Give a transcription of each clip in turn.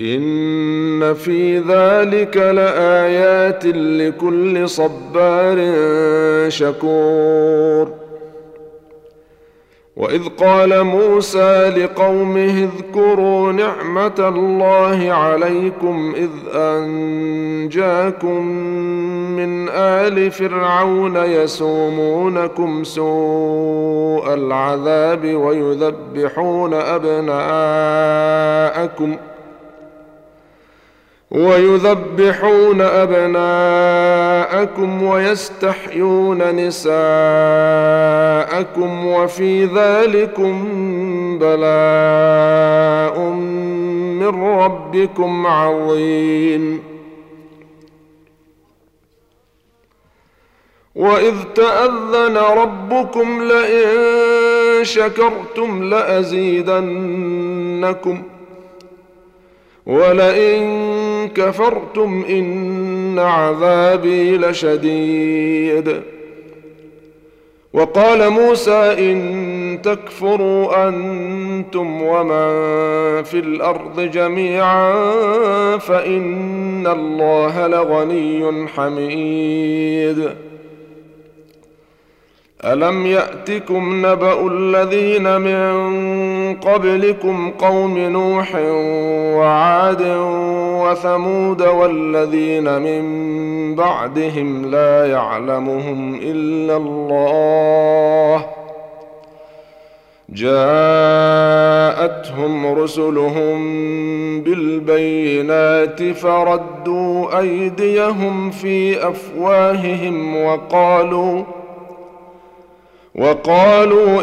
إن في ذلك لآيات لكل صبار شكور. وإذ قال موسى لقومه اذكروا نعمة الله عليكم إذ أنجاكم من آل فرعون يسومونكم سوء العذاب ويذبحون ابناءكم ۖ ويذبحون أبناءكم ويستحيون نساءكم وفي ذلكم بلاء من ربكم عظيم. وإذ تأذن ربكم لئن شكرتم لأزيدنكم ولئن كفرتم إن عذابي لشديد. وقال موسى إن تكفروا أنتم ومن في الأرض جميعا فإن الله لغني حميد. ألم يأتكم نبأ الذين من قبلكم قوم نوح وعاد وثمود والذين من بعدهم لا يعلمهم إلا الله جاءتهم رسلهم بالبينات فردوا أيديهم في أفواههم وقالوا وقالوا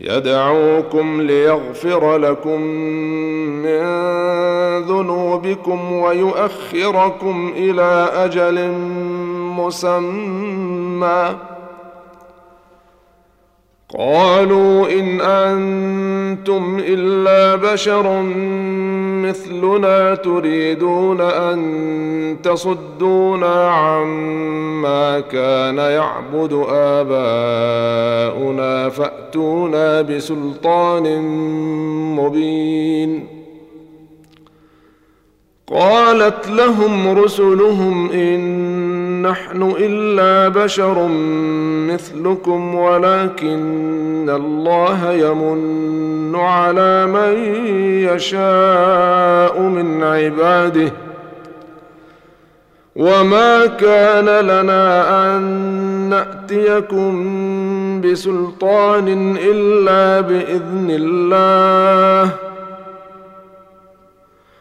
يدعوكم ليغفر لكم من ذنوبكم ويؤخركم إلى أجل مسمى. قالوا إن أنتم إلا بشر مثلنا تريدون أن تصدونا عما كان يعبد آباؤنا فأتونا بسلطان مبين. قالت لهم رسلهم إن نحن إلا بشر مثلكم ولكن الله يمن على من يشاء من عباده. وما كان لنا أن نأتيكم بسلطان إلا بإذن الله.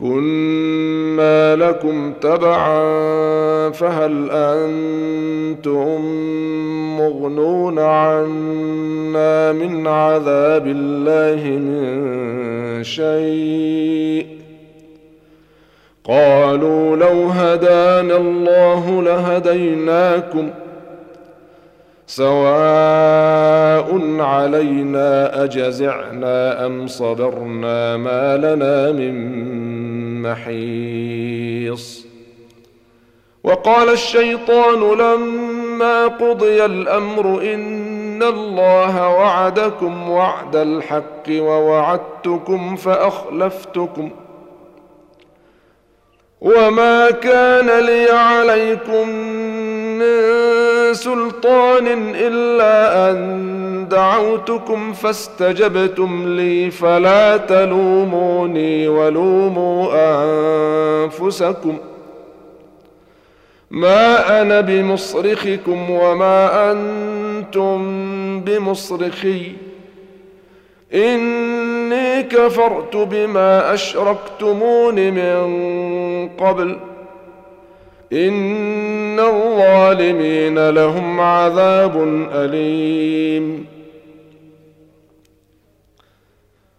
كنا لكم تبعا فهل أنتم مغنون عنا من عذاب الله من شيء؟ قالوا لو هدانا الله لهديناكم سواء علينا أجزعنا أم صبرنا ما لنا من محيص وقال الشيطان لما قضي الأمر إن الله وعدكم وعد الحق ووعدتكم فأخلفتكم. وما كان لي عليكم سلطان إلا أن دعوتكم فاستجبتم لي فلا تلوموني ولوموا أنفسكم. ما أنا بمصرخكم وما أنتم بمصرخي. إني كفرت بما أشركتمون من قبل. إن الظالمين لهم عذاب أليم.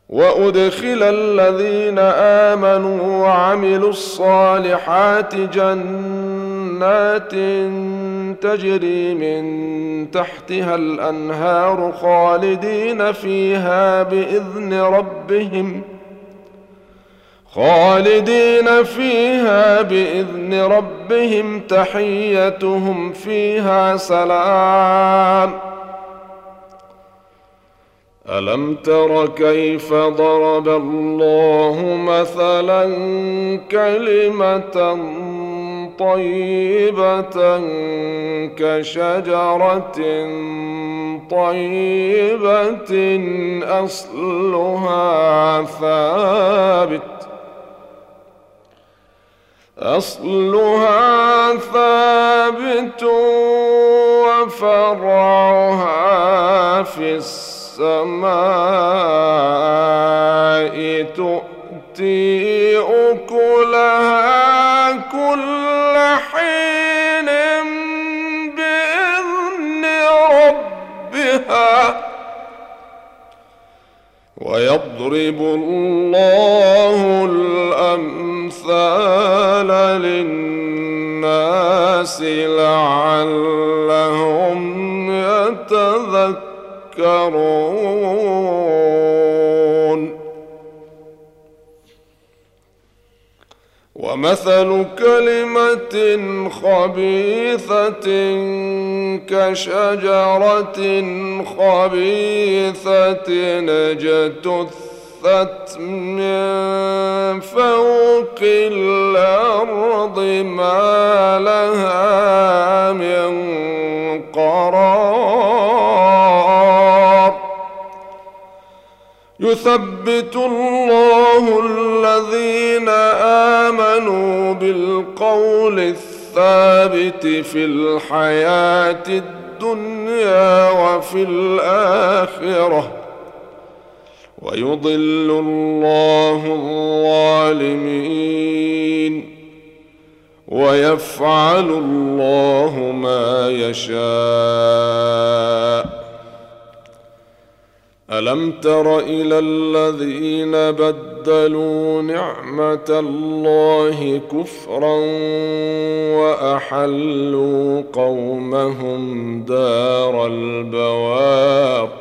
وأدخل الذين آمنوا وعملوا الصالحات جنات تجري من تحتها الأنهار خالدين فيها بإذن ربهم. خالدين فيها بإذن ربهم تحيتهم فيها سلام. ألم تر كيف ضرب الله مثلا كلمة طيبة كشجرة طيبة أصلها ثابت. أصلها ثابت وفرعها في السماء تؤتي أكلها كل حين بإذن ربها ويضرب الله الامثال للناس لعلهم يتذكرون. ومثل كلمة خبيثة كشجرة خبيثة اجتثت من فوق الأرض ما لها من قرار. يثبت الله الذين آمنوا بالقول الثابت في الحياة الدنيا وفي الآخرة. ويضل الله الظالمين ويفعل الله ما يشاء. ألم تر إلى الذين بدلوا نعمة الله كفرا وأحلوا قومهم دار البوار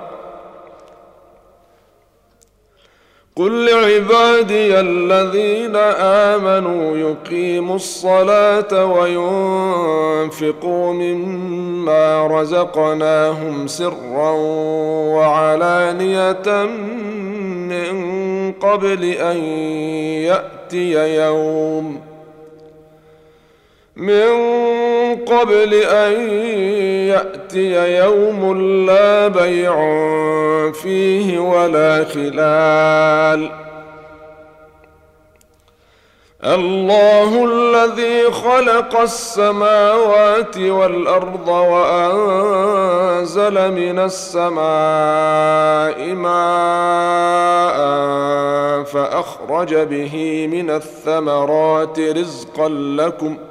قل لعبادي الذين امنوا يقيموا الصلاه وينفقوا مما رزقناهم سرا وعلانيه من قبل ان ياتي يوم من قبل أن يأتي يوم لا بيع فيه ولا خلال. الله الذي خلق السماوات والأرض وأنزل من السماء ماء فأخرج به من الثمرات رزقا لكم ۖ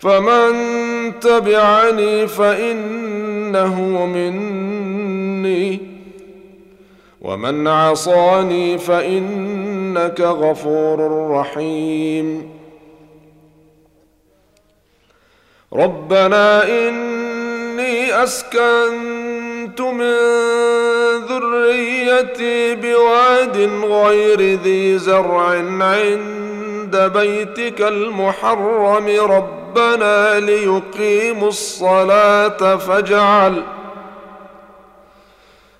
فمن تبعني فإنه مني ومن عصاني فإنك غفور رحيم ربنا إني أسكنت من ذريتي بواد غير ذي زرع عند بيتك المحرم ربنا ليقيموا الصلاة فاجعل ۖ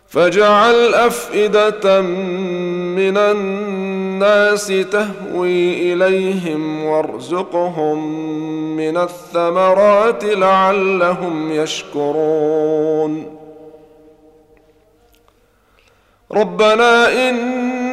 فاجعل أفئدة من الناس تهوي إليهم وارزقهم من الثمرات لعلهم يشكرون. ربنا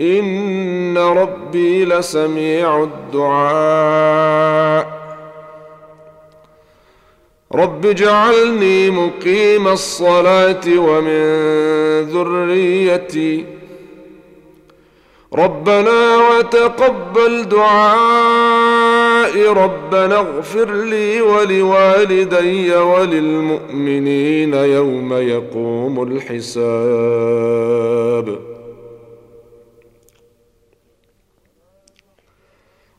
ان ربي لسميع الدعاء. رب اجعلني مقيم الصلاه ومن ذريتي. ربنا وتقبل دعائي. ربنا اغفر لي ولوالدي وللمؤمنين يوم يقوم الحساب.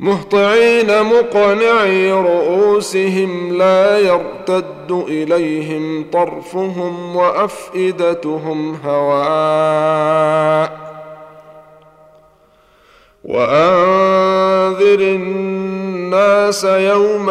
مهطعين مقنعي رؤوسهم لا يرتد إليهم طرفهم وأفئدتهم هواء. وأنذر الناس يوم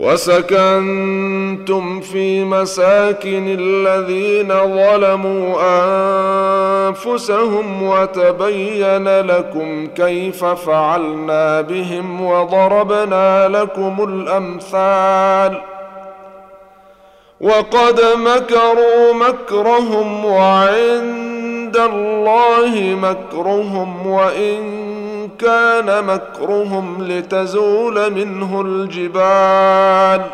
وسكنتم في مساكن الذين ظلموا أنفسهم وتبين لكم كيف فعلنا بهم وضربنا لكم الأمثال وقد مكروا مكرهم وعند الله مكرهم وإن كان مكرهم لتزول منه الجبال.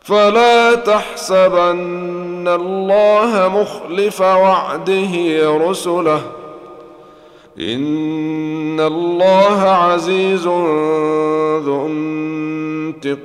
فلا تحسبن الله مخلف وعده رسله. إن الله عزيز ذو انتقام.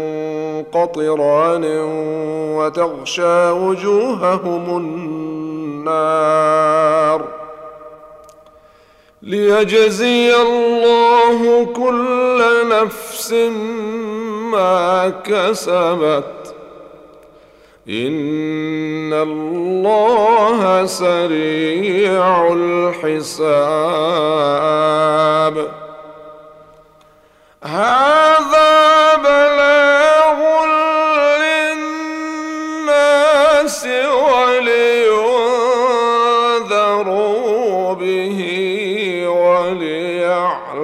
قطران وتغشى وجوههم النار. ليجزي الله كل نفس ما كسبت. إن الله سريع الحساب. هذا بلاغ به وليعلموا